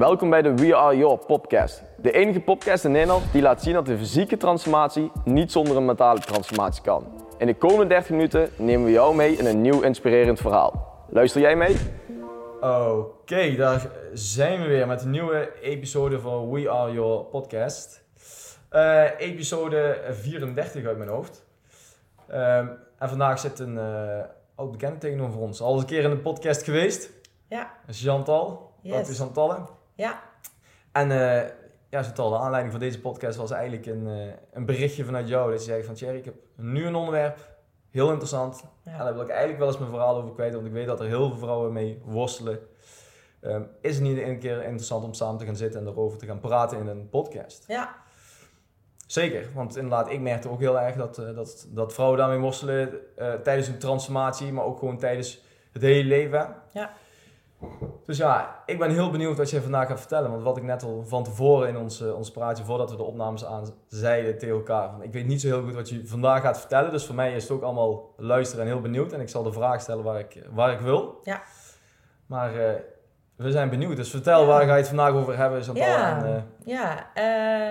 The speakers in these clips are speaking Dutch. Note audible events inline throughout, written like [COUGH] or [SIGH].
Welkom bij de We Are Your podcast. De enige podcast in Nederland die laat zien dat de fysieke transformatie niet zonder een mentale transformatie kan. In de komende 30 minuten nemen we jou mee in een nieuw inspirerend verhaal. Luister jij mee? Oké, daar zijn we weer met een nieuwe episode van We Are Your podcast. Eh, episode 34 uit mijn hoofd. Ehm, en vandaag zit een uh, oud bekende tegenover ons. Al eens een keer in de podcast geweest. Ja. Chantal. Yes. Dat is Chantalle. Ja. En uh, ja, Chantal, de aanleiding van deze podcast was eigenlijk een, uh, een berichtje vanuit jou. Dat je zei van Thierry, ik heb nu een onderwerp, heel interessant. Ja. En daar wil ik eigenlijk wel eens mijn verhaal over kwijt, want ik weet dat er heel veel vrouwen mee worstelen. Um, is het niet een keer interessant om samen te gaan zitten en erover te gaan praten in een podcast? Ja. Zeker, want inderdaad, ik merkte ook heel erg dat, uh, dat, dat vrouwen daarmee worstelen uh, tijdens een transformatie, maar ook gewoon tijdens het hele leven. Ja. Dus ja, ik ben heel benieuwd wat je vandaag gaat vertellen. Want wat ik net al van tevoren in ons, uh, ons praatje, voordat we de opnames aan zeiden tegen elkaar. Van, ik weet niet zo heel goed wat je vandaag gaat vertellen. Dus voor mij is het ook allemaal luisteren en heel benieuwd. En ik zal de vraag stellen waar ik, waar ik wil. Ja. Maar uh, we zijn benieuwd. Dus vertel, Ja. waar ga je het vandaag over hebben, Chantal? Ja, En, uh, ja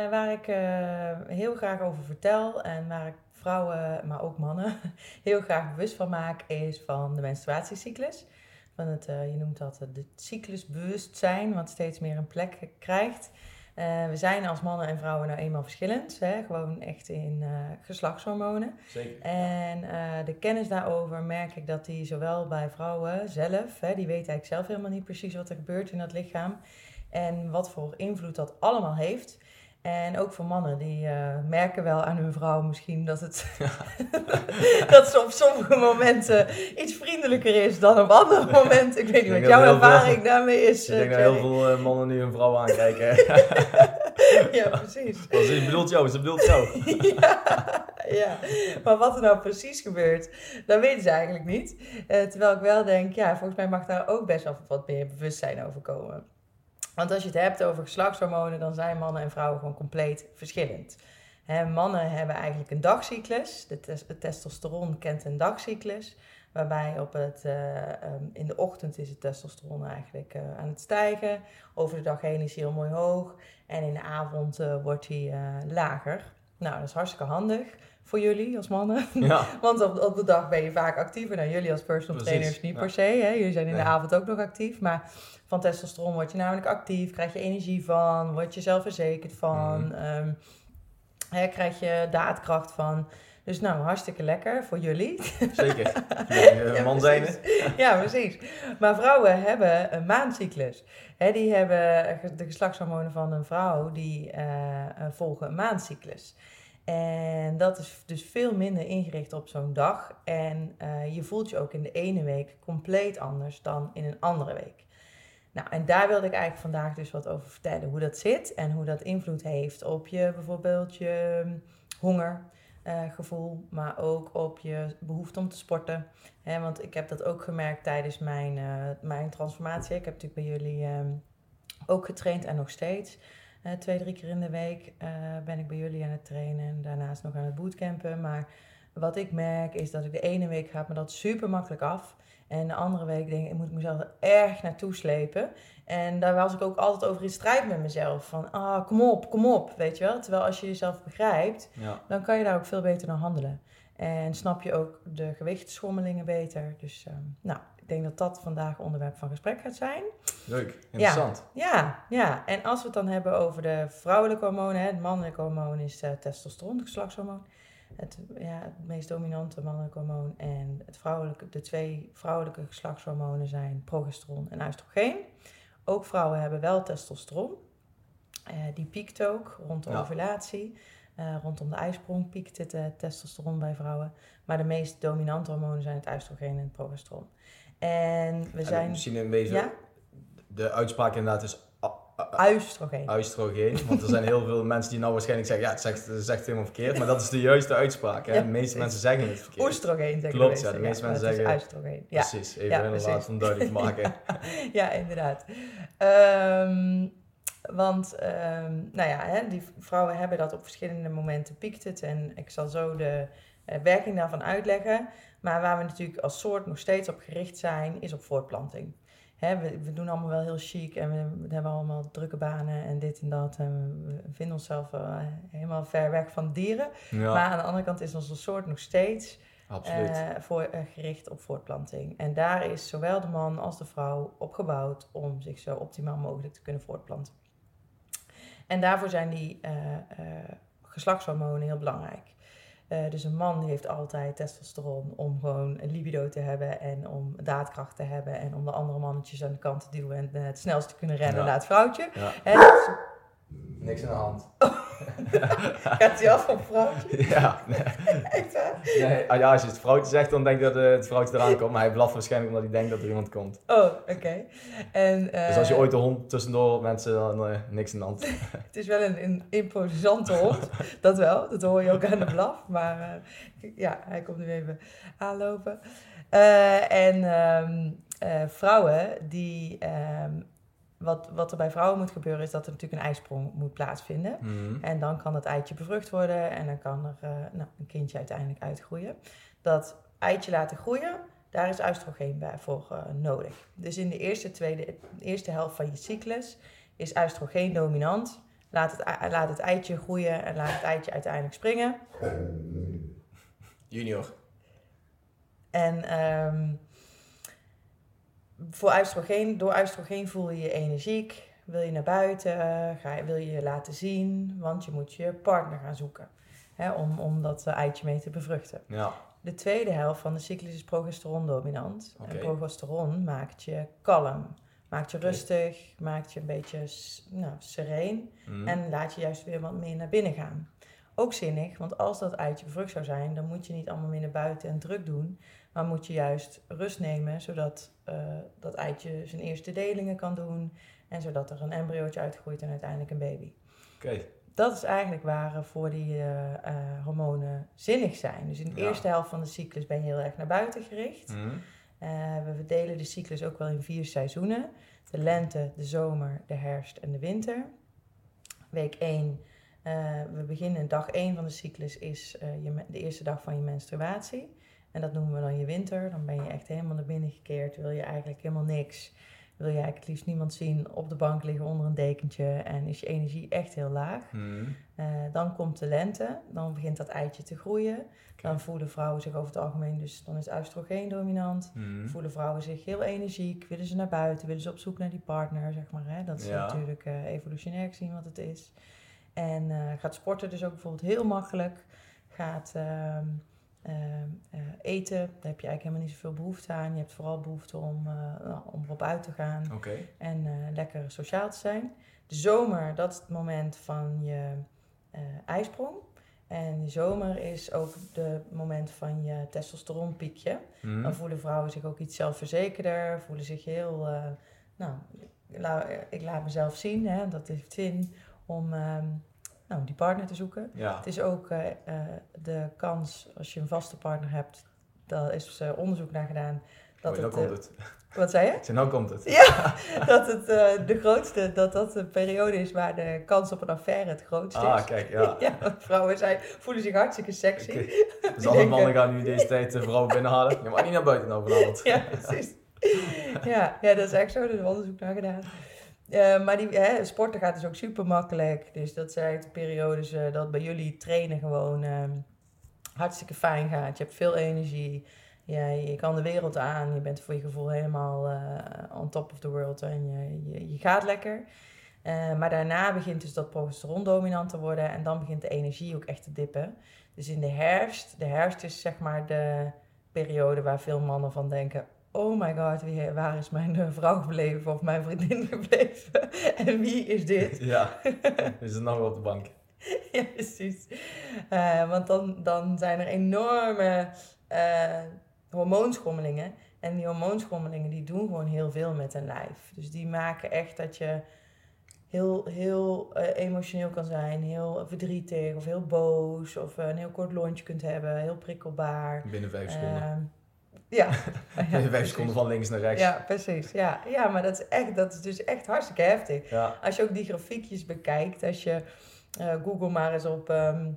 waar ik heel graag over vertel en waar ik vrouwen, maar ook mannen, [LAUGHS] heel graag bewust van maak, is van de menstruatiecyclus. Van het, uh, je noemt dat het cyclusbewustzijn, wat steeds meer een plek krijgt. Uh, we zijn als mannen en vrouwen nou eenmaal verschillend, hè? gewoon echt in uh, geslachtshormonen. Zeker. En de kennis daarover merk ik dat die zowel bij vrouwen zelf, hè, die weten eigenlijk zelf helemaal niet precies wat er gebeurt in dat lichaam. En wat voor invloed dat allemaal heeft. En ook voor mannen, die uh, merken wel aan hun vrouw misschien dat, het [LAUGHS] dat ze op sommige momenten iets vriendelijker is dan op andere momenten. Ik weet niet Ik wat jouw ervaring veel- daarmee is. Ik denk eh, dat heel veel uh, mannen nu hun vrouw aankijken. [LAUGHS] ja, precies. Ze bedoelt jou, ze bedoelt jou. [LAUGHS] ja, ja, maar wat er nou precies gebeurt, dat weten ze eigenlijk niet. Uh, terwijl ik wel denk, ja, volgens mij mag daar ook best wel wat meer bewustzijn over komen. Want als je het hebt over geslachtshormonen, dan zijn mannen en vrouwen gewoon compleet verschillend. Mannen hebben eigenlijk een dagcyclus. De het testosteron kent een dagcyclus. Waarbij op het, uh, um, in de ochtend is het testosteron eigenlijk uh, aan het stijgen. Over de dag heen is hij heel mooi hoog. En in de avond uh, wordt hij lager. Nou, dat is hartstikke handig voor jullie als mannen. [LAUGHS] Ja. Want op, op de dag ben je vaak actiever. Nou, jullie als personal Precies, trainers niet ja. per se. Hè? Jullie zijn in de avond ook nog actief. Maar van testosteron word je namelijk actief. Krijg je energie van. Word je zelfverzekerd van. Ehm, hè, krijg je daadkracht van. Dus nou, hartstikke lekker voor jullie. Zeker. [LAUGHS] Ja, man zijn. Ja, precies. Maar vrouwen hebben een maandcyclus. Hè, die hebben de geslachtshormonen van een vrouw, die eh, volgen een maandcyclus. En dat is dus veel minder ingericht op zo'n dag. En eh, je voelt je ook in de ene week compleet anders dan in een andere week. Nou, en daar wilde ik eigenlijk vandaag dus wat over vertellen. Hoe dat zit en hoe dat invloed heeft op je bijvoorbeeld je hm, hongergevoel, maar ook op je behoefte om te sporten. Want ik heb dat ook gemerkt tijdens mijn, eh, mijn transformatie. Ik heb natuurlijk bij jullie ehm, ook getraind en nog steeds. Eh, twee, drie keer in de week eh, ben ik bij jullie aan het trainen en daarnaast nog aan het bootcampen. Maar wat ik merk is dat ik de ene week gaat me dat super makkelijk af. En de andere week denk ik, ik moet mezelf er erg naartoe slepen. En daar was ik ook altijd over in strijd met mezelf. Van, ah, kom op, kom op, weet je wel. Terwijl als je jezelf begrijpt, Ja. dan kan je daar ook veel beter naar handelen. En snap je ook de gewichtsschommelingen beter. Dus ehm, nou, denk dat dat vandaag onderwerp van gesprek gaat zijn. Leuk, interessant. Ja, ja. En als we het dan hebben over de vrouwelijke hormonen, het mannelijke hormoon is uh, testosteron, het geslachtshormoon. Het, ja, het meest dominante mannelijke hormoon. En het vrouwelijke, de twee vrouwelijke geslachtshormonen zijn progesteron en oestrogeen. Ook vrouwen hebben wel testosteron. Uh, die piekt ook rond de Ja. ovulatie. Uh, rondom de ijsprong piekt het uh, testosteron bij vrouwen. Maar de meest dominante hormonen zijn het oestrogeen en het progesteron. En we En zijn... misschien een beetje, Ja? de uitspraak inderdaad is Oestrogeen. oestrogeen. [LAUGHS] Want er zijn heel veel mensen die nou waarschijnlijk zeggen, ja, het zegt, het zegt helemaal verkeerd. Maar dat is de juiste uitspraak. Hè? Ja, de meeste mensen zeggen het verkeerd. Oestrogeen zeggen Klopt, de ja, de meeste mensen zeggen- oestrogeen. Ja, Precies, even Ja, inderdaad precies. om duidelijk te maken. [LAUGHS] ja inderdaad. Ehm, want, ehm, nou ja, hè, die vrouwen hebben dat op verschillende momenten piekt het. En ik zal zo de eh, werking daarvan uitleggen. Maar waar we natuurlijk als soort nog steeds op gericht zijn, is op voortplanting. hè, we, we doen allemaal wel heel chic en we, we hebben allemaal drukke banen en dit en dat. En we vinden onszelf eh, helemaal ver weg van dieren. Ja, Maar aan de andere kant is onze soort nog steeds eh, voor, eh, gericht op voortplanting. En daar is zowel de man als de vrouw op gebouwd om zich zo optimaal mogelijk te kunnen voortplanten. En daarvoor zijn die geslachtshormonen heel belangrijk. Eh, dus een man heeft altijd testosteron om gewoon een libido te hebben en om daadkracht te hebben en om de andere mannetjes aan de kant te duwen en eh, het snelst te kunnen rennen Ja. naar het vrouwtje. ja. Hè, dat is- Niks aan de hand. [LAUGHS] gaat hij af op vrouwtje? [LAUGHS] ja, nee. Echt waar? nee. ah, ja, als je het vrouwtje zegt, dan denk je dat eh, het vrouwtje eraan komt. Maar hij blaft waarschijnlijk omdat hij denkt dat er iemand komt. Oh, oké. En, eh, Dus als je ooit de hond tussendoor mensen, dan eh, niks aan de hand. [LAUGHS] Het is wel een, een imposante hond, dat wel. Dat hoor je ook aan de blaf. Maar eh, ja, hij komt nu even aanlopen. Eh, en ehm, eh, vrouwen, die, ehm, wat, wat er bij vrouwen moet gebeuren, is dat er natuurlijk een ijsprong moet plaatsvinden. Mhm. En dan kan het eitje bevrucht worden en dan kan er eh, nou, een kindje uiteindelijk uitgroeien. Dat eitje laten groeien, daar is oestrogeen bij voor eh, nodig. Dus in de eerste, tweede, de eerste helft van je cyclus is oestrogeen dominant. Laat het, laat het eitje groeien en laat het eitje uiteindelijk springen. Junior. En ehm, voor oestrogeen, door oestrogeen voel je je energiek. Wil je naar buiten, ga wil je je laten zien, want je moet je partner gaan zoeken. Hè, om, om dat eh, eitje mee te bevruchten. Ja. De tweede helft van de cyclus is progesteron dominant. En progesteron maakt je kalm, maakt je rustig, maakt je een beetje nou, sereen. Mhm. En laat je juist weer wat meer naar binnen gaan. Ook zinnig, want als dat eitje bevrucht zou zijn, dan moet je niet allemaal meer naar buiten en druk doen. Maar moet je juist rust nemen, zodat eh, dat eitje zijn eerste delingen kan doen. En zodat er een embryootje uitgroeit en uiteindelijk een baby. Oké. Dat is eigenlijk waar voor die eh, eh, hormonen zinnig zijn. Dus in de Ja. eerste helft van de cyclus ben je heel erg naar buiten gericht. Mhm. We verdelen de cyclus ook wel in vier seizoenen. De lente, de zomer, de herfst en de winter. Week 1, we beginnen dag 1 van de cyclus is eh, je, de eerste dag van je menstruatie. En dat noemen we dan je winter. Dan ben je echt helemaal naar binnen gekeerd. Wil je eigenlijk helemaal niks. Wil je eigenlijk het liefst niemand zien op de bank liggen onder een dekentje. En is je energie echt heel laag. Mhm. Eh, dan komt de lente, dan begint dat eitje te groeien. Dan voelen vrouwen zich over het algemeen, dus dan is oestrogeen dominant. Mhm. Voelen vrouwen zich heel energiek, willen ze naar buiten, willen ze op zoek naar die partner, zeg maar. Hè? Dat is Ja. natuurlijk eh, evolutionair gezien wat het is. En eh, gaat sporten dus ook bijvoorbeeld heel makkelijk. Gaat ehm, ehm, eh, eten, daar heb je eigenlijk helemaal niet zoveel behoefte aan. Je hebt vooral behoefte om, eh, nou, om erop uit te gaan en lekker sociaal te zijn. De zomer, dat is het moment van je ijsprong. En de zomer is ook het moment van je testosteronpiekje. Mhm. Dan voelen vrouwen zich ook iets zelfverzekerder, voelen zich heel, nou, ik laat mezelf zien, hè, dat heeft zin om ehm, nou, die partner te zoeken. Ja. Het is ook eh, eh, de kans, als je een vaste partner hebt, daar is eh, onderzoek naar gedaan. Dat Oh, het, komt het. [LAUGHS] wat zei je? Zeg, nou komt het. Ja, [LAUGHS] dat het de grootste, dat dat de periode is waar de kans op een affaire het grootste Ah, is. kijk, ja. [LAUGHS] Ja, want vrouwen zijn, voelen zich hartstikke sexy. Dus alle denken- mannen gaan nu deze tijd de vrouw binnenhalen. Je mag niet naar buiten nou vanavond. Ja, precies. Ja, ja, dat is echt zo. Er is onderzoek naar gedaan. Eh, maar die, hè, sporten gaat dus ook super makkelijk. Dus dat zijn de periodes eh, dat bij jullie trainen gewoon ehm, hartstikke fijn gaat. Je hebt veel energie. Ja, je kan de wereld aan. Je bent voor je gevoel helemaal eh, on top of the world. En je, je, je gaat lekker. Maar daarna begint dus dat progesteron dominant te worden. En dan begint de energie ook echt te dippen. Dus in de herfst. De herfst is zeg maar de periode waar veel mannen van denken... Oh my god, wie, waar is mijn eh, vrouw gebleven of mijn vriendin [LAUGHS] gebleven? en wie is dit? [LAUGHS] Ja. [LAUGHS] Is er nog wel op de bank. ja, precies. Eh, want dan, dan zijn er enorme eh, hormoonschommelingen. En die hormoonschommelingen die doen gewoon heel veel met een lijf. Dus die maken echt dat je heel, heel emotioneel kan zijn. Heel verdrietig of heel boos. Of een heel kort lontje kunt hebben. Heel prikkelbaar. Binnen vijf seconden. Ja. [LAUGHS] Ja, vijf seconden van links naar rechts. Ja, precies. Ja, ja maar dat is, echt, dat is dus echt hartstikke heftig. Ja. Als je ook die grafiekjes bekijkt, als je eh, Google maar eens op ehm,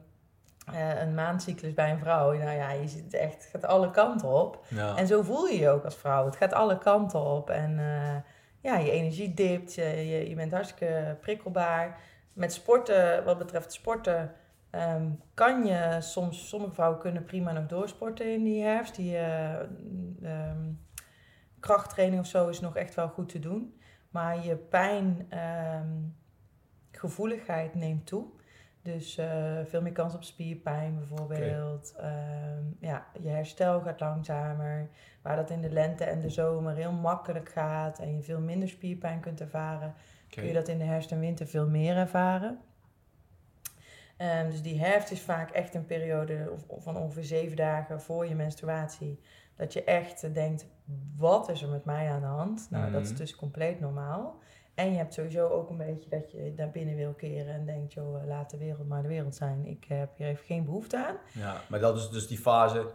eh, een maandcyclus bij een vrouw, nou ja, je ziet het echt, het gaat alle kanten op. Ja. En zo voel je je ook als vrouw. Het gaat alle kanten op. En eh, ja, je energie dipt, je, je, je bent hartstikke prikkelbaar. Met sporten, wat betreft sporten, ehm, kan je soms, sommige vrouwen kunnen prima nog doorsporten in die herfst. Die eh, ehm, krachttraining of zo is nog echt wel goed te doen. Maar je pijngevoeligheid neemt toe. Dus eh, veel meer kans op spierpijn bijvoorbeeld. Ehm, ja, je herstel gaat langzamer. Waar dat in de lente en de zomer heel makkelijk gaat en je veel minder spierpijn kunt ervaren, kun je dat in de herfst en winter veel meer ervaren. Um, dus die herfst is vaak echt een periode van ongeveer zeven dagen voor je menstruatie. Dat je echt denkt, wat is er met mij aan de hand? Nou, dat is mhm. dus compleet normaal. En je hebt sowieso ook een beetje dat je naar binnen wil keren en denkt, joh, laat de wereld maar de wereld zijn. Ik heb hier even geen behoefte aan. Ja, maar dat is dus die fase,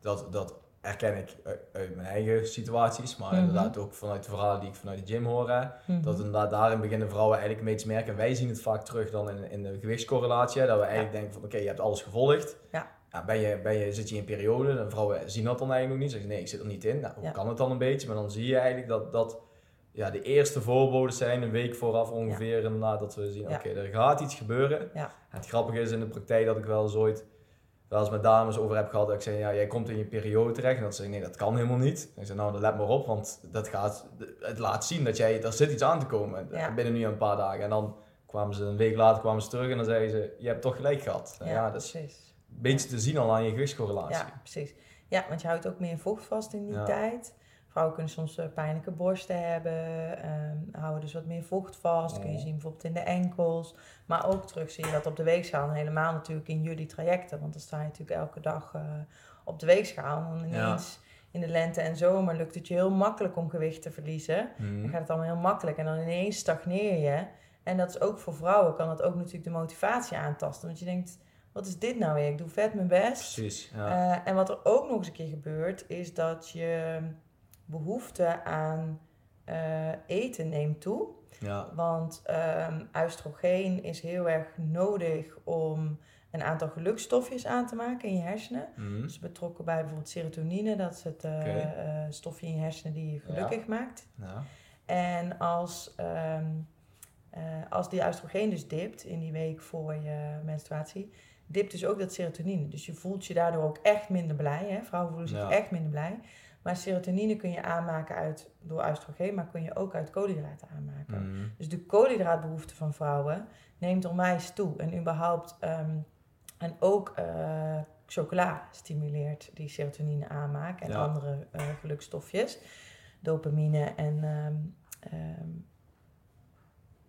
dat, dat herken ik uit mijn eigen situaties, maar mhm. inderdaad ook vanuit de verhalen die ik vanuit de gym hoor. Mm Dat inderdaad daarin beginnen vrouwen eigenlijk mee te merken. Wij zien het vaak terug dan in, in de gewichtscorrelatie, dat we eigenlijk denken van oké, je hebt alles gevolgd. Ja. Ja, ben je, ben je, zit je in een periode, en vrouwen zien dat dan eigenlijk nog niet. Zeggen nee, ik zit er niet in. Nou, hoe kan het dan een beetje? Maar dan zie je eigenlijk dat, dat ja, de eerste voorboden zijn, een week vooraf ongeveer, ja. nadat we zien, oké, er gaat iets gebeuren. Ja. Het grappige is in de praktijk dat ik wel eens ooit wel eens met dames over heb gehad, dat ik zei, ja, jij komt in je periode terecht. En dat ze nee, dat kan helemaal niet. En ik zei, nou, dan let maar op, want dat gaat, het laat zien dat jij, er zit iets aan te komen binnen nu een paar dagen. En dan kwamen ze een week later kwamen ze terug en dan zeiden ze, je hebt toch gelijk gehad. Ja, ja dat is precies. een beetje te zien al aan je gewichtscorrelatie. Ja, precies. Ja, want je houdt ook meer vocht vast in die tijd. Vrouwen kunnen soms uh, pijnlijke borsten hebben, um, houden dus wat meer vocht vast. Kun je zien bijvoorbeeld in de enkels. Maar ook terug zie je dat op de weegschaal. helemaal natuurlijk in jullie trajecten. Want dan sta je natuurlijk elke dag uh, op de weegschaal. En ineens in de lente en zomer lukt het je heel makkelijk om gewicht te verliezen. Mm. Dan gaat het allemaal heel makkelijk. En dan ineens stagneer je. En dat is ook voor vrouwen, kan dat ook natuurlijk de motivatie aantasten. Want je denkt, wat is dit nou weer? Ik doe vet mijn best. Precies, ja. uh, en wat er ook nog eens een keer gebeurt, is dat je behoefte aan uh, eten neemt toe. Ja. Want um, oestrogeen is heel erg nodig om een aantal gelukstofjes aan te maken in je hersenen. Mm. Dus betrokken bij bijvoorbeeld serotonine, dat is het uh, stofje in je hersenen die je gelukkig maakt. Ja. En als, um, uh, als die oestrogeen dus dipt in die week voor je menstruatie, dipt dus ook dat serotonine. Dus je voelt je daardoor ook echt minder blij. Hè? Vrouwen voelen zich echt minder blij. Maar serotonine kun je aanmaken uit, door oestrogeen, maar kun je ook uit koolhydraten aanmaken. Mm. Dus de koolhydraatbehoefte van vrouwen neemt onwijs toe. En überhaupt, um, en ook uh, chocola stimuleert die serotonine aanmaak en andere uh, gelukstofjes. Dopamine en, um, um,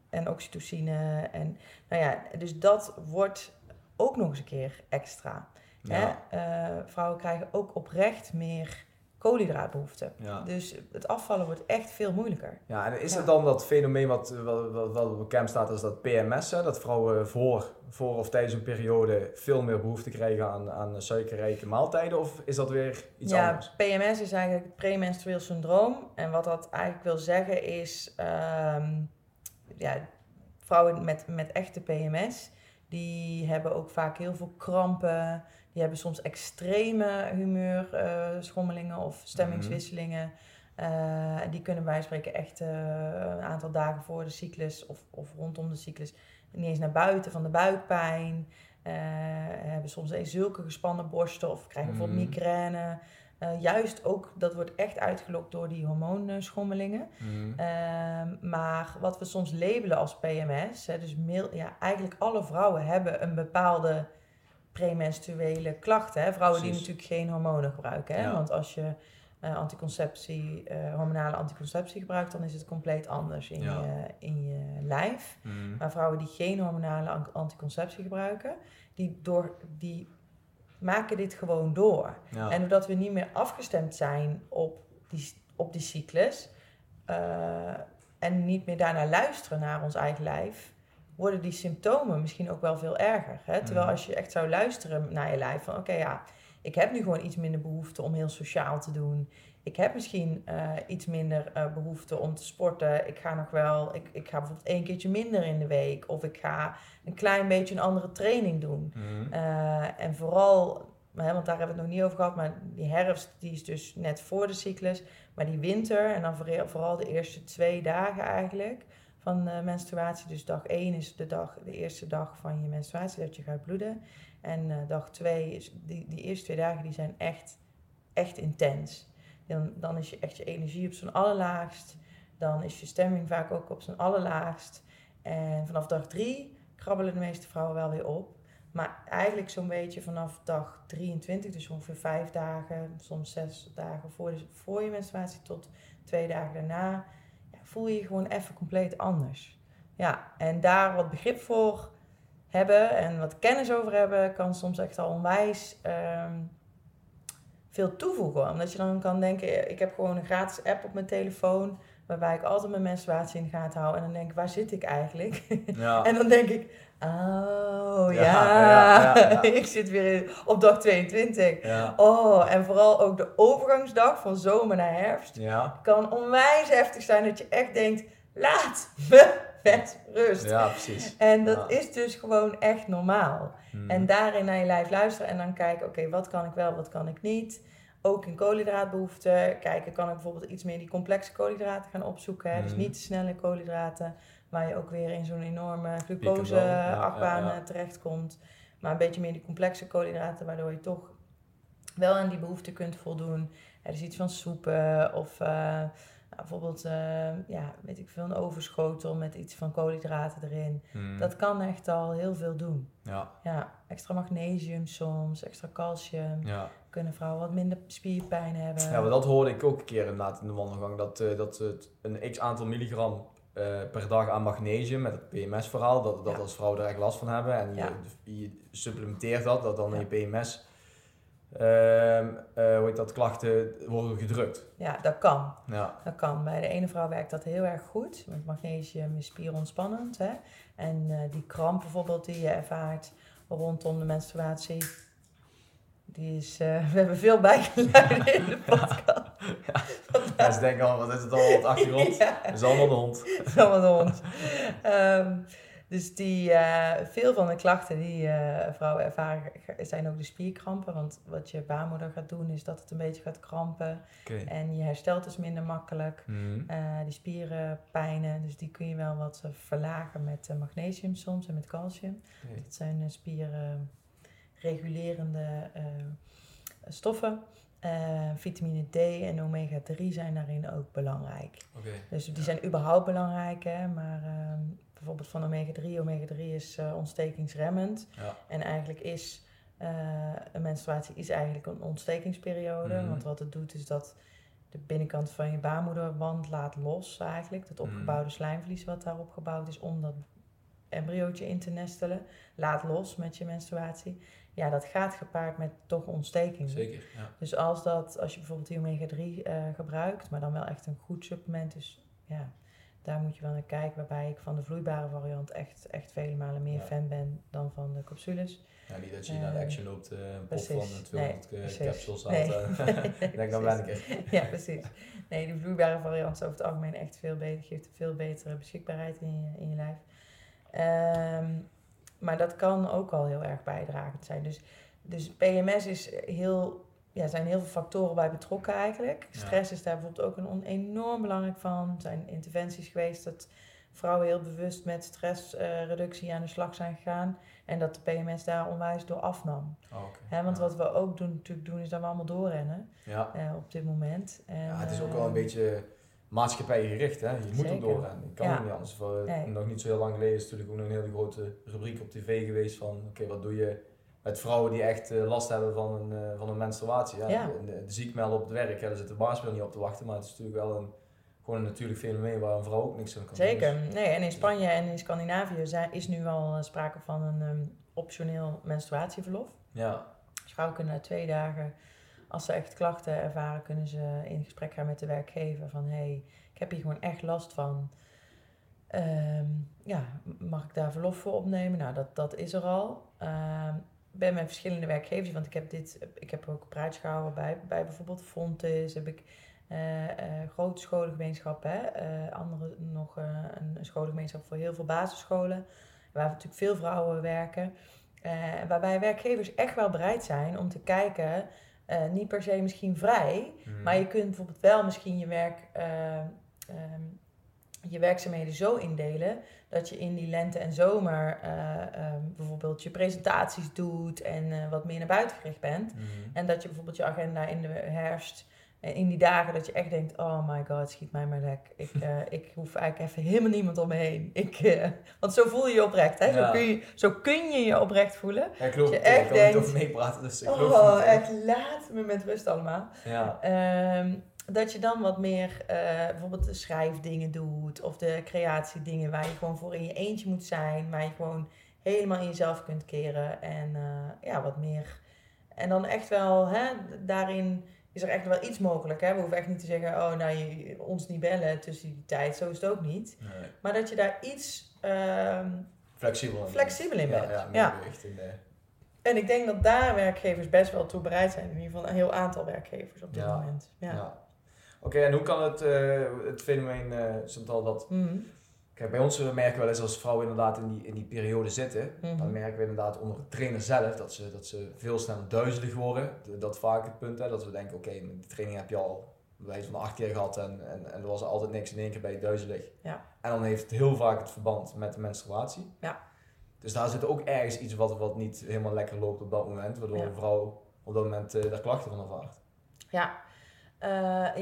en oxytocine. En, nou ja, dus dat wordt ook nog eens een keer extra. Ja. Hè? Uh, vrouwen krijgen ook oprecht meer koolhydraatbehoefte. Ja. Dus het afvallen wordt echt veel moeilijker. Ja, en is het dan dat fenomeen wat, wat, wat, wat bekend staat als dat PMS, hè? dat vrouwen voor, voor of tijdens een periode veel meer behoefte krijgen aan, aan suikerrijke maaltijden? Of is dat weer iets ja, anders? Ja, PMS is eigenlijk het premenstrueel syndroom. En wat dat eigenlijk wil zeggen is, um, ja, vrouwen met, met echte PMS, die hebben ook vaak heel veel krampen, die hebben soms extreme humeurschommelingen uh, of stemmingswisselingen. Uh, die kunnen wij spreken echt uh, een aantal dagen voor de cyclus of, of rondom de cyclus niet eens naar buiten van de buikpijn. hebben soms eens zulke gespannen borsten of krijgen bijvoorbeeld mhm. migraine. juist ook, dat wordt echt uitgelokt door die hormoonschommelingen. Mm. maar wat we soms labelen als PMS, hè, dus ja, eigenlijk alle vrouwen hebben een bepaalde premenstruele klachten. Hè? Vrouwen die natuurlijk geen hormonen gebruiken. Hè? Want als je uh, anticonceptie, uh, hormonale anticonceptie gebruikt, dan is het compleet anders in, je, in je lijf. Mhm. Maar vrouwen die geen hormonale anticonceptie gebruiken, die, door, die maken dit gewoon door. En doordat we niet meer afgestemd zijn op die, op die cyclus uh, en niet meer daarna luisteren naar ons eigen lijf, worden die symptomen misschien ook wel veel erger. Hè? Terwijl mhm. als je echt zou luisteren naar je lijf van oké ja, ik heb nu gewoon iets minder behoefte om heel sociaal te doen. Ik heb misschien uh, iets minder uh, behoefte om te sporten. Ik ga nog wel, ik, ik ga bijvoorbeeld één keertje minder in de week. Of ik ga een klein beetje een andere training doen. Mm. Uh, en vooral hè, want daar hebben we het nog niet over gehad, maar die herfst die is dus net voor de cyclus. Maar die winter en dan vooral- vooral de eerste twee dagen eigenlijk van de menstruatie. Dus dag 1 is de, dag, de eerste dag van je menstruatie dat je gaat bloeden. En eh, dag 2 is die, die eerste twee dagen die zijn echt, echt intens. Dan, dan is je echt je energie op zijn allerlaagst. Dan is je stemming vaak ook op zijn allerlaagst. En vanaf dag 3 krabbelen de meeste vrouwen wel weer op. Maar eigenlijk zo'n beetje vanaf dag 23, dus ongeveer vijf dagen, soms zes dagen voor, de, voor je menstruatie tot twee dagen daarna, voel je je gewoon even compleet anders. Ja, en daar wat begrip voor hebben en wat kennis over hebben, kan soms echt al onwijs ehm, veel toevoegen. Omdat je dan kan denken, ik heb gewoon een gratis app op mijn telefoon, waarbij ik altijd mijn menstruatie in de gaten hou. En dan denk ik, waar zit ik eigenlijk? Ja. [LAUGHS] En dan denk ik, oh ja, [LAUGHS] ik zit weer op dag 22. Ja. Oh, en vooral ook de overgangsdag van zomer naar herfst kan onwijs heftig zijn dat je echt denkt, laat me [LAUGHS] met rust. Ja, precies. En dat Ja. is dus gewoon echt normaal. Hmm. En daarin naar je lijf luisteren en dan kijken, oké, wat kan ik wel, wat kan ik niet. Ook in koolhydraatbehoeften. Kijken, kan ik bijvoorbeeld iets meer die complexe koolhydraten gaan opzoeken. Hè? Dus Mhm. niet te snelle koolhydraten, waar je ook weer in zo'n enorme glucose-achtbaan ja, ja. terechtkomt. Maar een beetje meer die complexe koolhydraten, waardoor je toch wel aan die behoefte kunt voldoen. Er is iets van soepen of eh, nou, bijvoorbeeld, eh, ja, weet ik veel, een overschotel met iets van koolhydraten erin. Hmm. Dat kan echt al heel veel doen. Ja. Ja, extra magnesium soms, extra calcium. Ja. Kunnen vrouwen wat minder spierpijn hebben. ja, maar dat hoorde ik ook een keer inderdaad in de wandelgang. Dat, eh, dat het een x aantal milligram eh, per dag aan magnesium, met het PMS-verhaal, dat, dat Ja. als vrouwen er echt last van hebben. En Ja. je, je supplementeert dat, dat dan in je PMS, ehm, eh, hoe heet dat, klachten worden gedrukt. Ja, dat kan. Ja. Dat kan. Bij de ene vrouw werkt dat heel erg goed. Want magnesium is spierontspannend. Hè? En die kramp bijvoorbeeld die je ervaart rondom de menstruatie. Die is, eh, [LAUGHS] we hebben veel bijgeluiden in de podcast. Mensen denken al, wat is het allemaal op de achtergrond? [LAUGHS] Ja. Dat is allemaal de hond. Dat is allemaal de hond. Ehm, dus die, eh, veel van de klachten die eh, vrouwen ervaren zijn ook de spierkrampen. Want wat je baarmoeder gaat doen is dat het een beetje gaat krampen. En je herstelt dus minder makkelijk. Hmm. Eh, die spierenpijnen, dus die kun je wel wat verlagen met magnesium soms en met calcium. Dat zijn spierregulerende eh, stoffen. Vitamine D en omega-3 zijn daarin ook belangrijk. Dus die zijn überhaupt belangrijk, hè? maar ehm, bijvoorbeeld van omega-3. Omega-3 is eh, ontstekingsremmend. Ja. En eigenlijk is eh, een menstruatie is eigenlijk een ontstekingsperiode. Mhm. Want wat het doet is dat de binnenkant van je baarmoederwand laat los eigenlijk. Dat Mhm. opgebouwde slijmvlies wat daar opgebouwd is om dat embryootje in te nestelen. Laat los met je menstruatie. Ja, dat gaat gepaard met toch ontsteking. Zeker. Ja. Dus als, dat, als je bijvoorbeeld die omega-3 eh, gebruikt, maar dan wel echt een goed supplement, dus ja, daar moet je wel naar kijken. Waarbij ik van de vloeibare variant echt, echt vele malen meer Ja. fan ben dan van de capsules. Ja, niet dat je naar de Eh, action loopt, eh, een pot precies. van 200 Nee, eh, capsules aan. Nee. Ik [LAUGHS] [LAUGHS] denk, dan ben ik. [LAUGHS] Ja, precies. Nee, die vloeibare variant is over het algemeen echt veel beter, geeft een veel betere beschikbaarheid in je, in je lijf. Ehm, maar dat kan ook al heel erg bijdragend zijn. Dus, dus PMS is heel, ja, zijn heel veel factoren bij betrokken eigenlijk. Ja. Stress is daar bijvoorbeeld ook een enorm belangrijk van. Er zijn interventies geweest dat vrouwen heel bewust met stressreductie aan de slag zijn gegaan. En dat de PMS daar onwijs door afnam. Oh, want Ja. wat we ook doen, natuurlijk doen, is dat we allemaal doorrennen Ja. eh, op dit moment. En, ja, het is ook eh, wel een beetje maatschappijgericht, hè. Je moet ook doorrennen. Je kan Ja. niet anders. Voor, Nee. Nog niet zo heel lang geleden is natuurlijk ook nog een hele grote rubriek op tv geweest van... Oké, wat doe je met vrouwen die echt eh, last hebben van een, eh, van een menstruatie? Ja, Ja. De, de, de ziek melden op het werk, ja, daar zit de baas niet op te wachten. Maar het is natuurlijk wel een, gewoon een natuurlijk fenomeen waar een vrouw ook niks aan kan doen. Zeker. Dus- Nee, en in Spanje en in Scandinavië zijn, is nu al eh, sprake van een ehm, optioneel menstruatieverlof. ja. Dus vrouwen kunnen na twee dagen, als ze echt klachten ervaren, kunnen ze in gesprek gaan met de werkgever van hé, hey, ik heb hier gewoon echt last van. Ehm, ja, mag ik daar verlof voor opnemen? Nou, dat, dat is er al. Ehm, ben met verschillende werkgevers, want ik heb dit, ik heb ook een praatje gehouden bij, bij bijvoorbeeld Fontes, heb ik eh, grote scholengemeenschappen, hè? Eh, andere nog eh, een scholengemeenschap voor heel veel basisscholen, waar natuurlijk veel vrouwen werken. Waarbij werkgevers echt wel bereid zijn om te kijken, niet per se misschien vrij, Mhm. maar je kunt bijvoorbeeld wel misschien je, werk, eh, ehm, je werkzaamheden zo indelen dat je in die lente en zomer eh, ehm, bijvoorbeeld je presentaties doet en eh, wat meer naar buiten gericht bent. Mhm. En dat je bijvoorbeeld je agenda in de herfst, eh, in die dagen dat je echt denkt, oh my god, schiet mij maar lek. Ik, [LAUGHS] ik hoef eigenlijk even helemaal niemand om me heen. Ik, want zo voel je je oprecht, hè? Zo, kun je, zo kun je je oprecht voelen. Ja, ik geloof je het. Ik echt kan er niet denkt, over meepraten, dus ik geloof Oh, echt laat me met rust allemaal. Ja. Ehm, dat je dan wat meer eh, bijvoorbeeld de schrijfdingen doet of de creatiedingen waar je gewoon voor in je eentje moet zijn, waar je gewoon helemaal in jezelf kunt keren en eh, ja, wat meer. En dan echt wel, hè, daarin is er echt wel iets mogelijk. Hè? We hoeven echt niet te zeggen, oh nou, je, ons niet bellen tussen die tijd, zo is het ook niet. Nee. Maar dat je daar iets ehm, Flexibel. in. flexibel in bent. ja, Ja. En ik denk dat daar werkgevers best wel toe bereid zijn. In ieder geval een heel aantal werkgevers op dit Ja. moment. Ja. Ja. Oké, en hoe kan het, eh, het fenomeen, eh Chantal, dat... Mhm. Kijk, bij ons eh, merken we wel eens als vrouwen inderdaad in die, in die periode zitten, Mhm. dan merken we inderdaad onder de trainer zelf dat ze, dat ze veel sneller duizelig worden. Dat vaak het punt, hè, dat we denken, oké, die training heb je al bij wijze van acht keer gehad en, en, en er was altijd niks in één keer bij je duizelig. Ja. En dan heeft het heel vaak het verband met de menstruatie. Ja. Dus daar zit ook ergens iets wat, wat niet helemaal lekker loopt op dat moment, waardoor Ja. de vrouw op dat moment daar klachten van ervaart. Ja, Eh,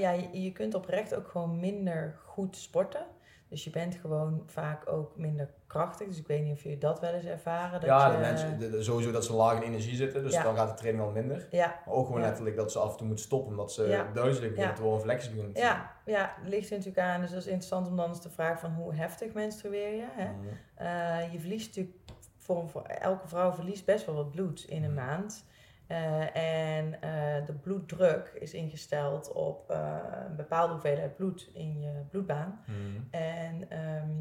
ja je, je kunt oprecht ook gewoon minder goed sporten. Dus je bent gewoon vaak ook minder krachtig. Dus ik weet niet of jullie dat wel eens ervaren. Dat ja, je, de mensen, de- sowieso dat ze laag in energie zitten, dus Ja. dan gaat de training al minder. Ja, Maar ook gewoon Ja. letterlijk dat ze af en toe moeten stoppen omdat ze Ja. duizelig beginnen te worden, flexie beginnen te ja, ja, ligt er natuurlijk aan. Dus dat is interessant om dan eens te vragen van hoe heftig menstrueer je. Hè? Mhm. Eh, je verliest natuurlijk, voor, voor elke vrouw verliest best wel wat bloed in een Mhm. maand. Eh, en eh, de bloeddruk is ingesteld op eh, een bepaalde hoeveelheid bloed in je bloedbaan. Mhm. En ehm,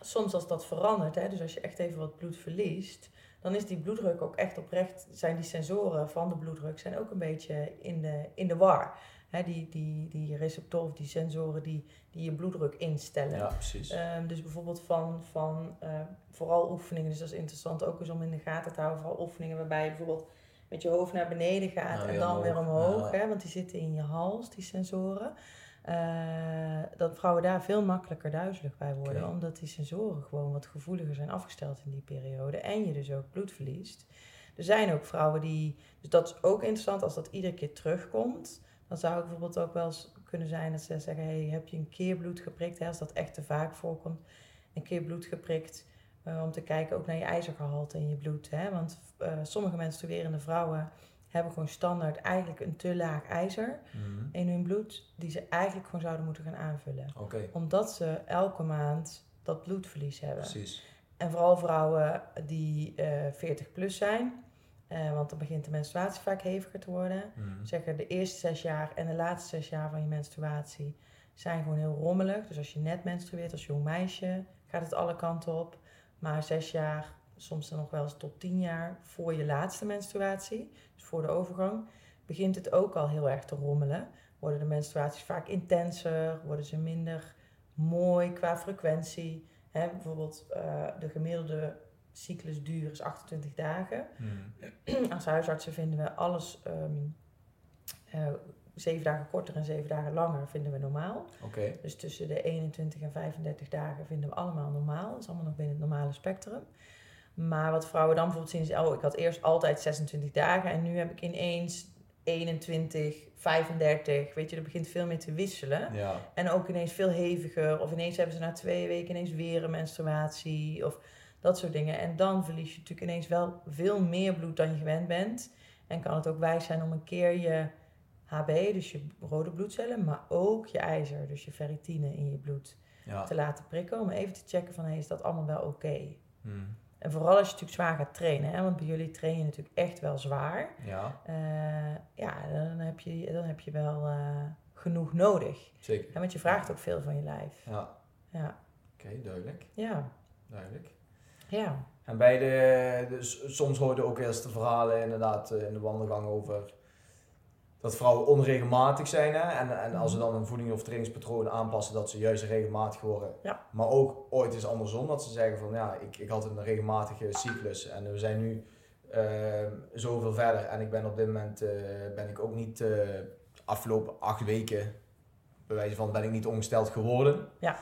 soms als dat verandert, hè, dus als je echt even wat bloed verliest, dan is die bloeddruk ook echt oprecht, zijn die sensoren van de bloeddruk zijn ook een beetje in de, in de war. Hè, die, die, die receptoren of die sensoren die, die je bloeddruk instellen. Ja, precies. Ehm, dus bijvoorbeeld van, van vooral oefeningen, dus dat is interessant ook eens om in de gaten te houden, vooral oefeningen waarbij je bijvoorbeeld met je hoofd naar beneden gaat Nou, en dan omhoog. weer omhoog, Ja. hè, want die zitten in je hals, die sensoren. Eh, dat vrouwen daar veel makkelijker duizelig bij worden, omdat die sensoren gewoon wat gevoeliger zijn afgesteld in die periode en je dus ook bloed verliest. Er zijn ook vrouwen die, dus dat is ook interessant als dat iedere keer terugkomt. Dan zou het bijvoorbeeld ook wel eens kunnen zijn dat ze zeggen: hey, heb je een keer bloed geprikt? Hè, als dat echt te vaak voorkomt, een keer bloed geprikt. Eh, om te kijken ook naar je ijzergehalte in je bloed. Hè? Want eh, sommige menstruerende vrouwen hebben gewoon standaard eigenlijk een te laag ijzer Mhm. in hun bloed, die ze eigenlijk gewoon zouden moeten gaan aanvullen. Omdat ze elke maand dat bloedverlies hebben. precies. En vooral vrouwen die eh 40 plus zijn, want dan begint de menstruatie vaak heviger te worden. Mhm. Zeggen de eerste zes jaar en de laatste zes jaar van je menstruatie zijn gewoon heel rommelig. Dus als je net menstrueert als jong meisje, gaat het alle kanten op. Maar zes jaar, soms dan nog wel eens tot tien jaar voor je laatste menstruatie, dus voor de overgang, begint het ook al heel erg te rommelen. Worden de menstruaties vaak intenser, worden ze minder mooi qua frequentie. Hè, bijvoorbeeld eh, de gemiddelde cyclusduur is 28 dagen. Mhm. Als huisartsen vinden we alles eh, zeven dagen korter en zeven dagen langer vinden we normaal. Dus tussen de 21 en 35 dagen vinden we allemaal normaal. Dat is allemaal nog binnen het normale spectrum. Maar wat vrouwen dan bijvoorbeeld zien is, oh, ik had eerst altijd 26 dagen en nu heb ik ineens 21, 35. Weet je, er begint veel meer te wisselen. ja. En ook ineens veel heviger. Of ineens hebben ze na twee weken ineens weer een menstruatie. Of dat soort dingen. En dan verlies je natuurlijk ineens wel veel meer bloed dan je gewend bent. En kan het ook wijs zijn om een keer je HB, dus je rode bloedcellen, maar ook je ijzer, dus je ferritine in je bloed, Ja. te laten prikken. Om even te checken van, hey, is dat allemaal wel oké? Mhm. En vooral als je natuurlijk zwaar gaat trainen, hè? want bij jullie train je natuurlijk echt wel zwaar. Ja, Eh, ja, dan heb je, dan heb je wel eh, genoeg nodig. zeker. Want je vraagt ook veel van je lijf. Ja, Ja, oké, duidelijk. ja, Duidelijk. ja. En bij de, dus soms hoor je ook eerst de verhalen inderdaad eh, in de wandelgang over dat vrouwen onregelmatig zijn. Hè? En, en als ze dan een voeding of trainingspatroon aanpassen, dat ze juist regelmatig worden. Ja. Maar ook ooit is andersom, dat ze zeggen van ja, ik, ik had een regelmatige cyclus en we zijn nu uh, zoveel verder. En ik ben op dit moment uh, ben ik ook niet uh, afgelopen acht weken, bij wijze van ben ik niet ongesteld geworden. Ja.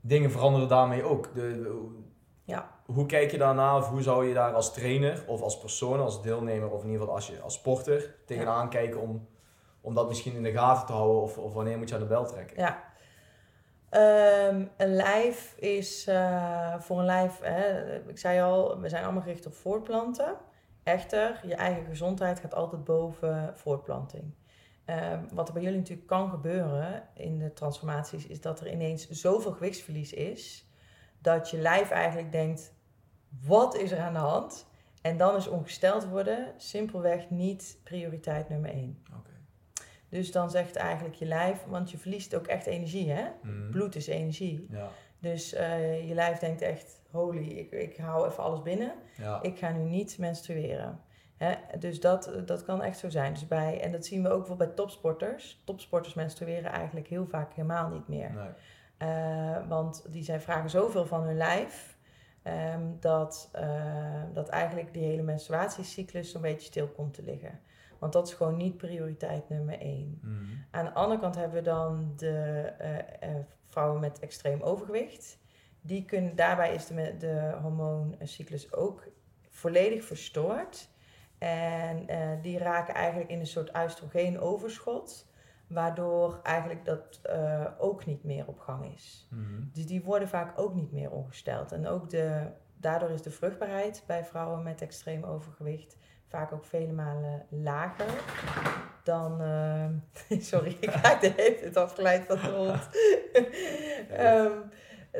Dingen veranderen daarmee ook. De, de, Ja. hoe kijk je daarna of hoe zou je daar als trainer of als persoon, als deelnemer of in ieder geval als, je, als sporter tegenaan kijken om, om dat misschien in de gaten te houden of, of wanneer moet je aan de bel trekken? Ja. Ehm, een lijf is eh, voor een lijf, hè, ik zei al, we zijn allemaal gericht op voortplanten. Echter, je eigen gezondheid gaat altijd boven voortplanting. Ehm, wat er bij jullie natuurlijk kan gebeuren in de transformaties, is dat er ineens zoveel gewichtsverlies is, dat je lijf eigenlijk denkt, wat is er aan de hand? En dan is ongesteld worden simpelweg niet prioriteit nummer één. Dus dan zegt eigenlijk je lijf, want je verliest ook echt energie, hè? Mhm. Bloed is energie. Ja, Dus eh, je lijf denkt echt, holy, ik, ik hou even alles binnen. ja. Ik ga nu niet menstrueren. Hè? Dus dat, dat kan echt zo zijn. Dus bij, en dat zien we ook wel bij topsporters. Topsporters menstrueren eigenlijk heel vaak helemaal niet meer. Nee. Eh, want die zijn, vragen zoveel van hun lijf. ehm, dat, eh, dat eigenlijk die hele menstruatiecyclus zo'n beetje stil komt te liggen. Want dat is gewoon niet prioriteit nummer één. Mhm. Aan de andere kant hebben we dan de eh, eh, vrouwen met extreem overgewicht. Die kunnen, daarbij is de, de hormooncyclus ook volledig verstoord. En die raken eigenlijk in een soort oestrogeen-overschot. Waardoor eigenlijk dat eh, ook niet meer op gang is. Mhm. Dus die worden vaak ook niet meer ongesteld. En ook de, daardoor is de vruchtbaarheid bij vrouwen met extreem overgewicht vaak ook vele malen lager dan. eh, [LAUGHS] sorry, ik [LAUGHS] raak de hele tijd afgeleid van de hond.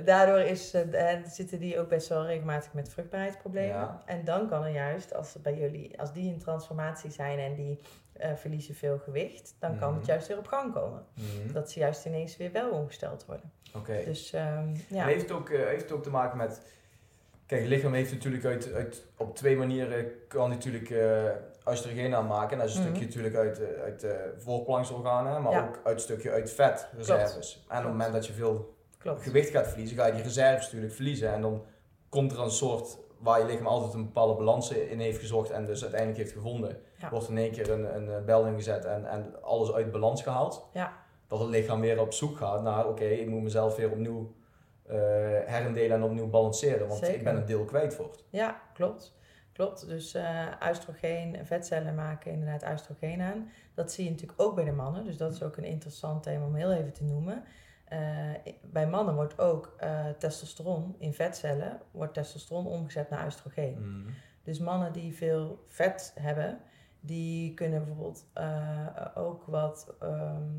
Daardoor is, eh, en zitten die ook best wel regelmatig met vruchtbaarheidsproblemen. Ja. En dan kan er juist, als bij jullie, als die in transformatie zijn en die eh, verliezen veel gewicht, dan kan Mhm. het juist weer op gang komen. Mhm. Dat ze juist ineens weer wel ongesteld worden. Oké. Dus ehm, ja. En heeft het, ook, eh, heeft het ook te maken met. Kijk, het lichaam heeft natuurlijk uit, uit, op twee manieren kan natuurlijk eh oestrogeen aanmaken. En dat is een Mhm. stukje natuurlijk uit, eh, uit eh voortplantingsorganen, maar Ja. ook uit een stukje uit vetreserves. En op het moment dat je veel Klopt. gewicht gaat verliezen, ga je die reserves natuurlijk verliezen. En dan komt er een soort waar je lichaam altijd een bepaalde balans in heeft gezocht en dus uiteindelijk heeft gevonden. Ja. Wordt in één keer een, een eh, bel ingezet en, en alles uit balans gehaald. Ja. Dat het lichaam weer op zoek gaat naar, oké, ik moet mezelf weer opnieuw eh herendelen en opnieuw balanceren. Want Zeker. ik ben een deel kwijt voor. Ja, klopt. Klopt. Dus eh oestrogeen, vetcellen maken inderdaad oestrogeen aan. Dat zie je natuurlijk ook bij de mannen. Dus dat is ook een interessant thema om heel even te noemen. Eh, bij mannen wordt ook eh, testosteron in vetcellen, wordt testosteron omgezet naar oestrogeen. Dus mannen die veel vet hebben, die kunnen bijvoorbeeld eh, ook wat, ehm,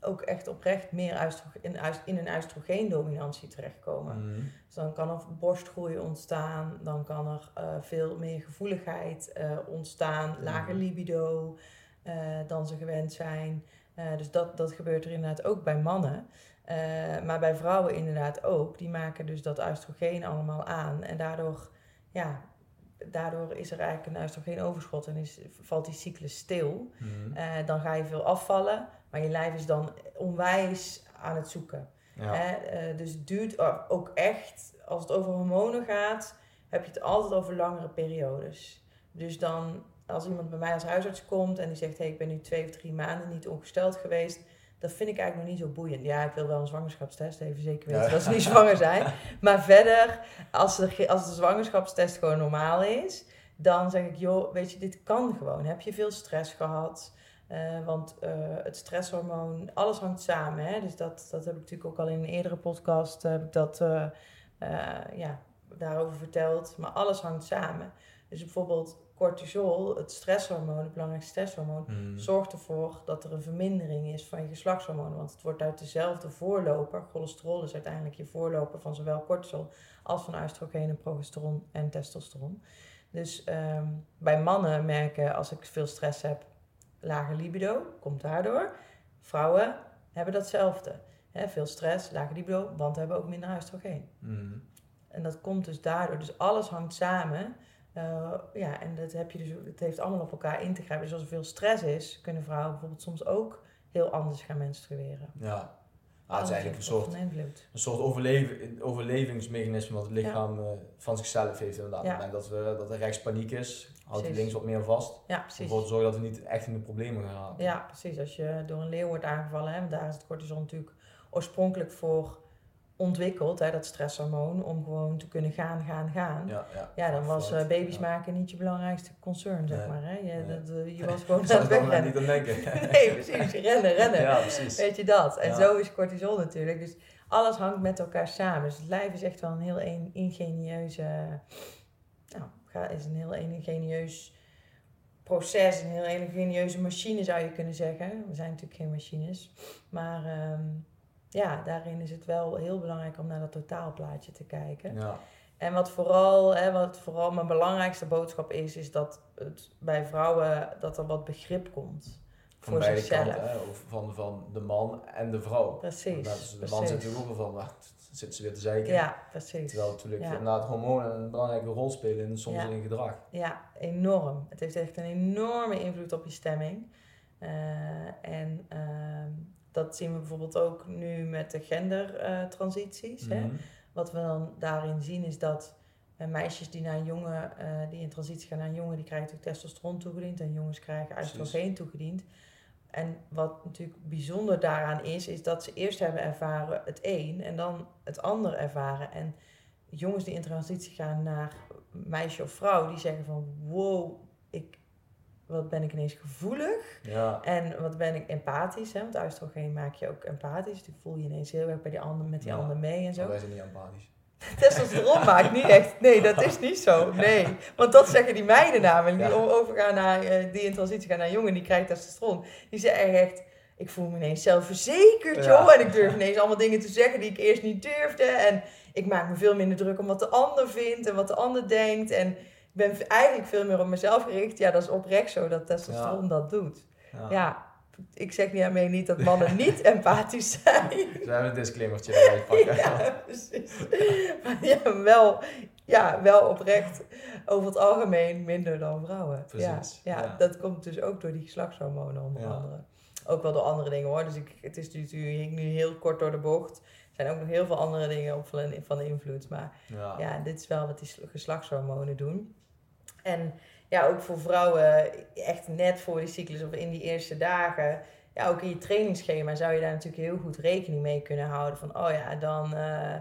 ook echt oprecht meer in, in een oestrogeendominantie terechtkomen. Mhm. Dus dan kan er borstgroei ontstaan, dan kan er veel meer gevoeligheid ontstaan, lager libido dan ze gewend zijn. Dus dat, dat gebeurt er inderdaad ook bij mannen. Eh, maar bij vrouwen inderdaad ook. Die maken dus dat oestrogeen allemaal aan. En daardoor, ja, daardoor is er eigenlijk een oestrogeen-overschot en is, valt die cyclus stil. Mhm. Eh, dan ga je veel afvallen, maar je lijf is dan onwijs aan het zoeken. Ja. Hè? Eh, dus het duurt ook echt, als het over hormonen gaat, heb je het altijd over langere periodes. Dus dan, als iemand bij mij als huisarts komt en die zegt: hey, ik ben nu twee of drie maanden niet ongesteld geweest. Dat vind ik eigenlijk nog niet zo boeiend. Ja, ik wil wel een zwangerschapstest, even zeker weten Ja. dat ze niet [LAUGHS] zwanger zijn. Maar verder, als de, als de zwangerschapstest gewoon normaal is, dan zeg ik, joh, weet je, dit kan gewoon. Heb je veel stress gehad? Eh, want eh, het stresshormoon, alles hangt samen. Hè? Dus dat, dat heb ik natuurlijk ook al in een eerdere podcast heb ik dat, eh, eh, ja, daarover verteld. Maar alles hangt samen. Dus bijvoorbeeld cortisol, het stresshormoon, het belangrijkste stresshormoon, Mhm. zorgt ervoor dat er een vermindering is van je geslachtshormonen. Want het wordt uit dezelfde voorloper, cholesterol is uiteindelijk je voorloper van zowel cortisol als van oestrogeen, progesteron en testosteron. Dus ehm, bij mannen merken als ik veel stress heb, lage libido, komt daardoor. Vrouwen hebben datzelfde. Veel stress, lage libido, want hebben ook minder oestrogeen. Mhm. En dat komt dus daardoor. Dus alles hangt samen. Eh, ja, en dat, heb je dus, het heeft allemaal op elkaar in te grijpen. Dus als er veel stress is, kunnen vrouwen bijvoorbeeld soms ook heel anders gaan menstrueren. Ja. Ah, het is eigenlijk een soort, een soort overleven, overlevingsmechanisme wat het lichaam eh, van zichzelf heeft inderdaad. Ja. Dat, we, dat er rechts paniek is, houdt Precies. links wat meer vast. Ja, Om precies. ervoor te zorgen dat we niet echt in de problemen gaan. Ja, precies. Als je door een leeuw wordt aangevallen, hè, want daar is het cortisol natuurlijk oorspronkelijk voor ontwikkeld, hè, dat stresshormoon, om gewoon te kunnen gaan, gaan, gaan. Ja, Ja, ja. dan was eh, baby's ja. maken niet je belangrijkste concern, zeg Nee. maar. Hè? Je, Nee. dat, eh, je was [LAUGHS] gewoon aan het wegrennen. niet aan denken. [LAUGHS] Nee, precies. Rennen, rennen. ja, precies. Weet je dat? En Ja. zo is cortisol natuurlijk. Dus alles hangt met elkaar samen. Dus het lijf is echt wel een heel een, ingenieuze... Nou, is een heel ingenieus proces. Een heel ingenieuze machine zou je kunnen zeggen. We zijn natuurlijk geen machines. Maar ehm, ja, daarin is het wel heel belangrijk om naar dat totaalplaatje te kijken. Ja, En wat vooral, hè, wat vooral mijn belangrijkste boodschap is, is dat het bij vrouwen dat er wat begrip komt van voor beide zichzelf. kanten. Hè, of van, van de man en de vrouw. Precies. De man zit natuurlijk ook van, [LAUGHS] "Ah, zitten ze weer te zeiken. Ja, precies. Terwijl natuurlijk Ja. inderdaad hormonen een belangrijke rol spelen in soms Ja. in gedrag. Ja, enorm. Het heeft echt een enorme invloed op je stemming. Eh, en ehm, dat zien we bijvoorbeeld ook nu met de gendertransities. Mhm. Wat we dan daarin zien is dat eh, meisjes die naar een jongen, eh, die in transitie gaan naar een jongen, die krijgen natuurlijk testosteron toegediend en jongens krijgen oestrogeen toegediend. En wat natuurlijk bijzonder daaraan is, is dat ze eerst hebben ervaren het een en dan het ander ervaren. En jongens die in transitie gaan naar meisje of vrouw, die zeggen van wow, ik, wat ben ik ineens gevoelig. Ja, En wat ben ik empathisch, hè? want oestrogeen maak je ook empathisch. Die voel je ineens heel erg bij die ander, met die Ja. ander mee en zo. maar wij zijn niet empathisch. [LAUGHS] Testosteron maakt niet echt. Nee, dat is niet zo. [LAUGHS] Nee. Want dat zeggen die meiden namelijk. Die Ja. overgaan naar, eh, die in transitie gaan naar jongen die krijgt testosteron. Die zeggen echt, ik voel me ineens zelfverzekerd, joh. En ik durf ineens allemaal dingen te zeggen die ik eerst niet durfde. En ik maak me veel minder druk om wat de ander vindt en wat de ander denkt. En ben eigenlijk veel meer op mezelf gericht. Ja, dat is oprecht zo dat testosteron dat doet. Ja. Ja, ik zeg niet daarmee niet dat mannen niet [LAUGHS] empathisch zijn. We hebben een disclaimertje erbij pakken. [LAUGHS] Ja, precies. Maar ja, wel, ja, wel oprecht over het algemeen minder dan vrouwen. Precies, Ja, ja, ja. dat komt dus ook door die geslachtshormonen onder Ja. andere. Ook wel door andere dingen hoor. Dus ik, het is natuurlijk nu heel kort door de bocht. Er zijn ook nog heel veel andere dingen op van, van invloed. Maar Ja. ja, dit is wel wat die sl- geslachtshormonen doen. En ja, ook voor vrouwen, echt net voor die cyclus of in die eerste dagen. Ja, ook in je trainingsschema zou je daar natuurlijk heel goed rekening mee kunnen houden. Van, oh ja, dan eh,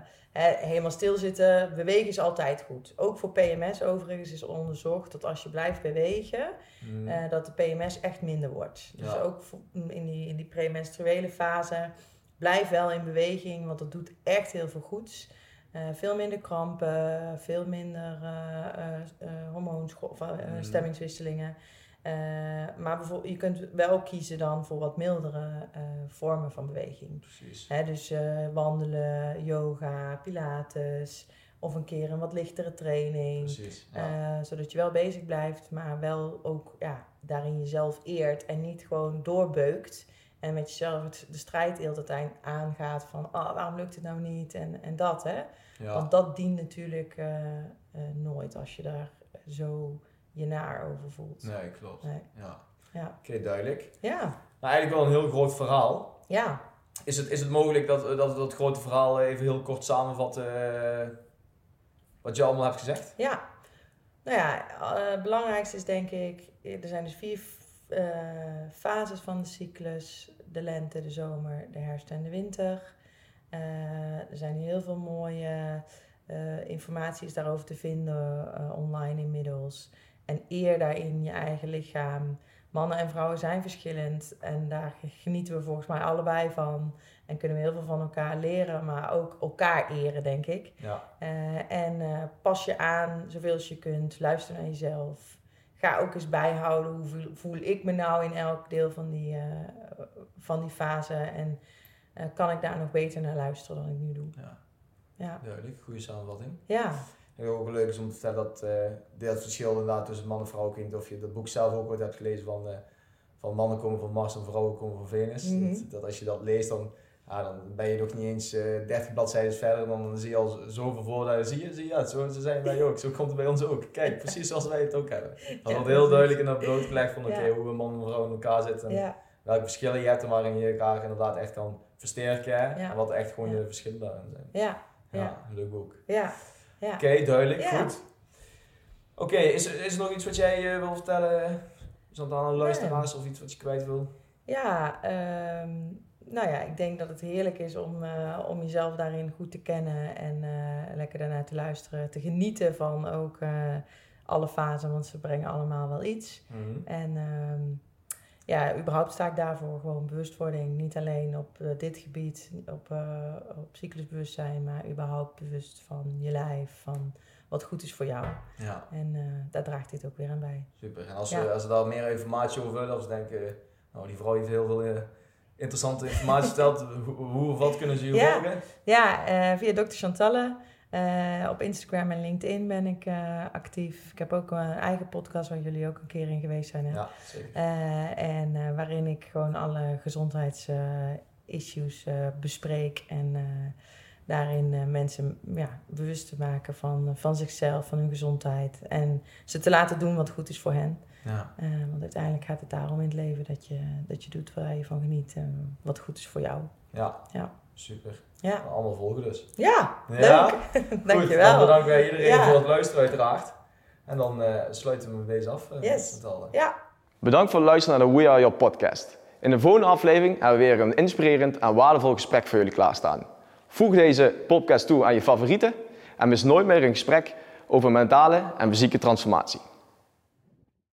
helemaal stilzitten. Bewegen is altijd goed. Ook voor PMS overigens is onderzocht dat als je blijft bewegen, Mm. eh, dat de PMS echt minder wordt. Dus Ja. ook voor- in die, in die premenstruele fase, blijf wel in beweging, want dat doet echt heel veel goeds. Eh, veel minder krampen, veel minder eh eh, hormoonscho- of, eh, Mhm. stemmingswisselingen. Maar bijvoorbeeld, je kunt wel kiezen dan voor wat mildere vormen van beweging. Precies. Hè, dus wandelen, yoga, pilates of een keer een wat lichtere training. Precies. Ja. Zodat je wel bezig blijft, maar wel ook ja, daarin jezelf eert en niet gewoon doorbeukt. En met jezelf het, de strijd heel de tijd aangaat van oh, waarom lukt het nou niet en, en dat. Hè? ja. Want dat dient natuurlijk eh, eh, nooit als je daar zo je naar over voelt. Nee, klopt. Nee. Ja. Ja. Oké, duidelijk. Ja, Nou, eigenlijk wel een heel groot verhaal. ja. Is het, is het mogelijk dat, dat we dat grote verhaal even heel kort samenvatten eh, wat je allemaal hebt gezegd? Ja, nou ja, eh, het belangrijkste is denk ik, er zijn dus vier eh, fases van de cyclus. De lente, de zomer, de herfst en de winter. Eh, er zijn heel veel mooie eh informatie is daarover te vinden online inmiddels. En eer daarin je eigen lichaam. Mannen en vrouwen zijn verschillend en daar genieten we volgens mij allebei van. En kunnen we heel veel van elkaar leren, maar ook elkaar eren, denk ik. Ja. En pas je aan zoveel als je kunt. Luister naar jezelf. Ga ook eens bijhouden hoe voel, ik me nou in elk deel van die, eh, van die fase. En eh, kan ik daar nog beter naar luisteren dan ik nu doe. Ja. Ja, Duidelijk, goede samenvatting. ja, En ook leuk is om te vertellen dat eh dat verschil inderdaad tussen man en vrouw, niet of je dat boek zelf ook ooit hebt gelezen van, van mannen komen van Mars en vrouwen komen van Venus. Mhm. dat, dat als je dat leest dan Ja, dan ben je nog niet eens eh 30 bladzijden verder, dan zie je al zoveel voordelen. Zie je, zie je, ja, zo, zijn wij ook. Zo komt het bij ons ook. Kijk, precies zoals wij het ook hebben. Dat Ja, wordt heel duidelijk in dat brood gelegd van oké, hoe een man en een vrouw in elkaar zitten. En welke verschillen je hebt en waarin je elkaar inderdaad echt kan versterken. En wat echt gewoon Ja. de verschillen daarin zijn. ja, Ja, leuk ook. ja, ja. Oké, duidelijk, Ja. goed. Oké, is, er- is er nog iets wat jij eh, wil vertellen? Zodat aan de luisteraars of iets wat je kwijt wil? Ja, ehm, nou ja, ik denk dat het heerlijk is om, eh, om jezelf daarin goed te kennen en eh, lekker daarnaar te luisteren. Te genieten van ook eh, alle fasen, want ze brengen allemaal wel iets. Mhm. En ehm, ja, überhaupt sta ik daarvoor gewoon bewustwording. Niet alleen op dit gebied, op, op cyclusbewustzijn, maar überhaupt bewust van je lijf, van wat goed is voor jou. Ja, En daar draagt dit ook weer aan bij. super. En als, Ja. ze, als ze daar meer informatie over willen, of ze denken, nou die vrouw heeft heel veel interessante informatie verteld, hoe, of wat kunnen ze je Ja. volgen? Ja, eh, via Dr. Chantalle. Eh, op Instagram en LinkedIn ben ik eh, actief. Ik heb ook een eigen podcast waar jullie ook een keer in geweest zijn. Hè? Ja, zeker. En waarin ik gewoon alle gezondheidsissues bespreek. En daarin mensen ja, bewust te maken van, van zichzelf, van hun gezondheid. En ze te laten doen wat goed is voor hen. Ja, Eh, want uiteindelijk gaat het daarom in het leven dat je, dat je doet waar je van geniet. En wat goed is voor jou. ja. Ja. super. Ja, Allemaal volgen dus. ja Ja? leuk. Goed, [LAUGHS] Dankjewel. dan bedanken wij iedereen Ja. voor het luisteren uiteraard. En dan eh, sluiten we deze af. eh, Yes. Ja. Bedankt voor het luisteren naar de We Are Your podcast. In de volgende aflevering hebben we weer een inspirerend en waardevol gesprek voor jullie klaarstaan. Voeg deze podcast toe aan je favorieten en mis nooit meer een gesprek over mentale en fysieke transformatie.